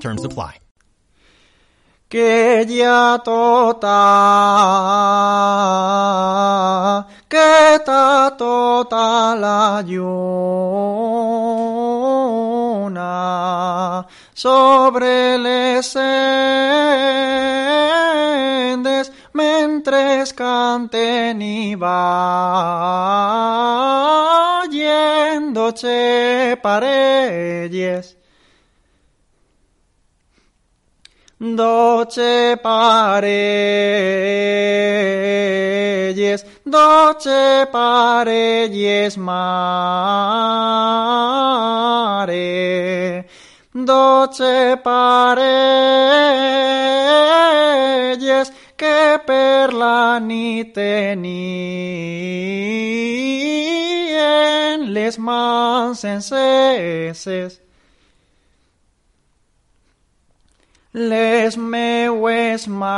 Terms apply. Que ya tota, que ta tota la lluna sobre les sendes mentres canten i ballendoche parelles Doce parelles, doce parelles mare, doce parelles que per la nit tenien les mans les me hues más,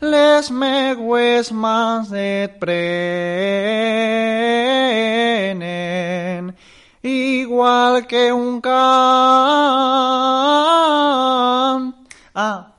les me hues más de prenen, igual que un can. Ah,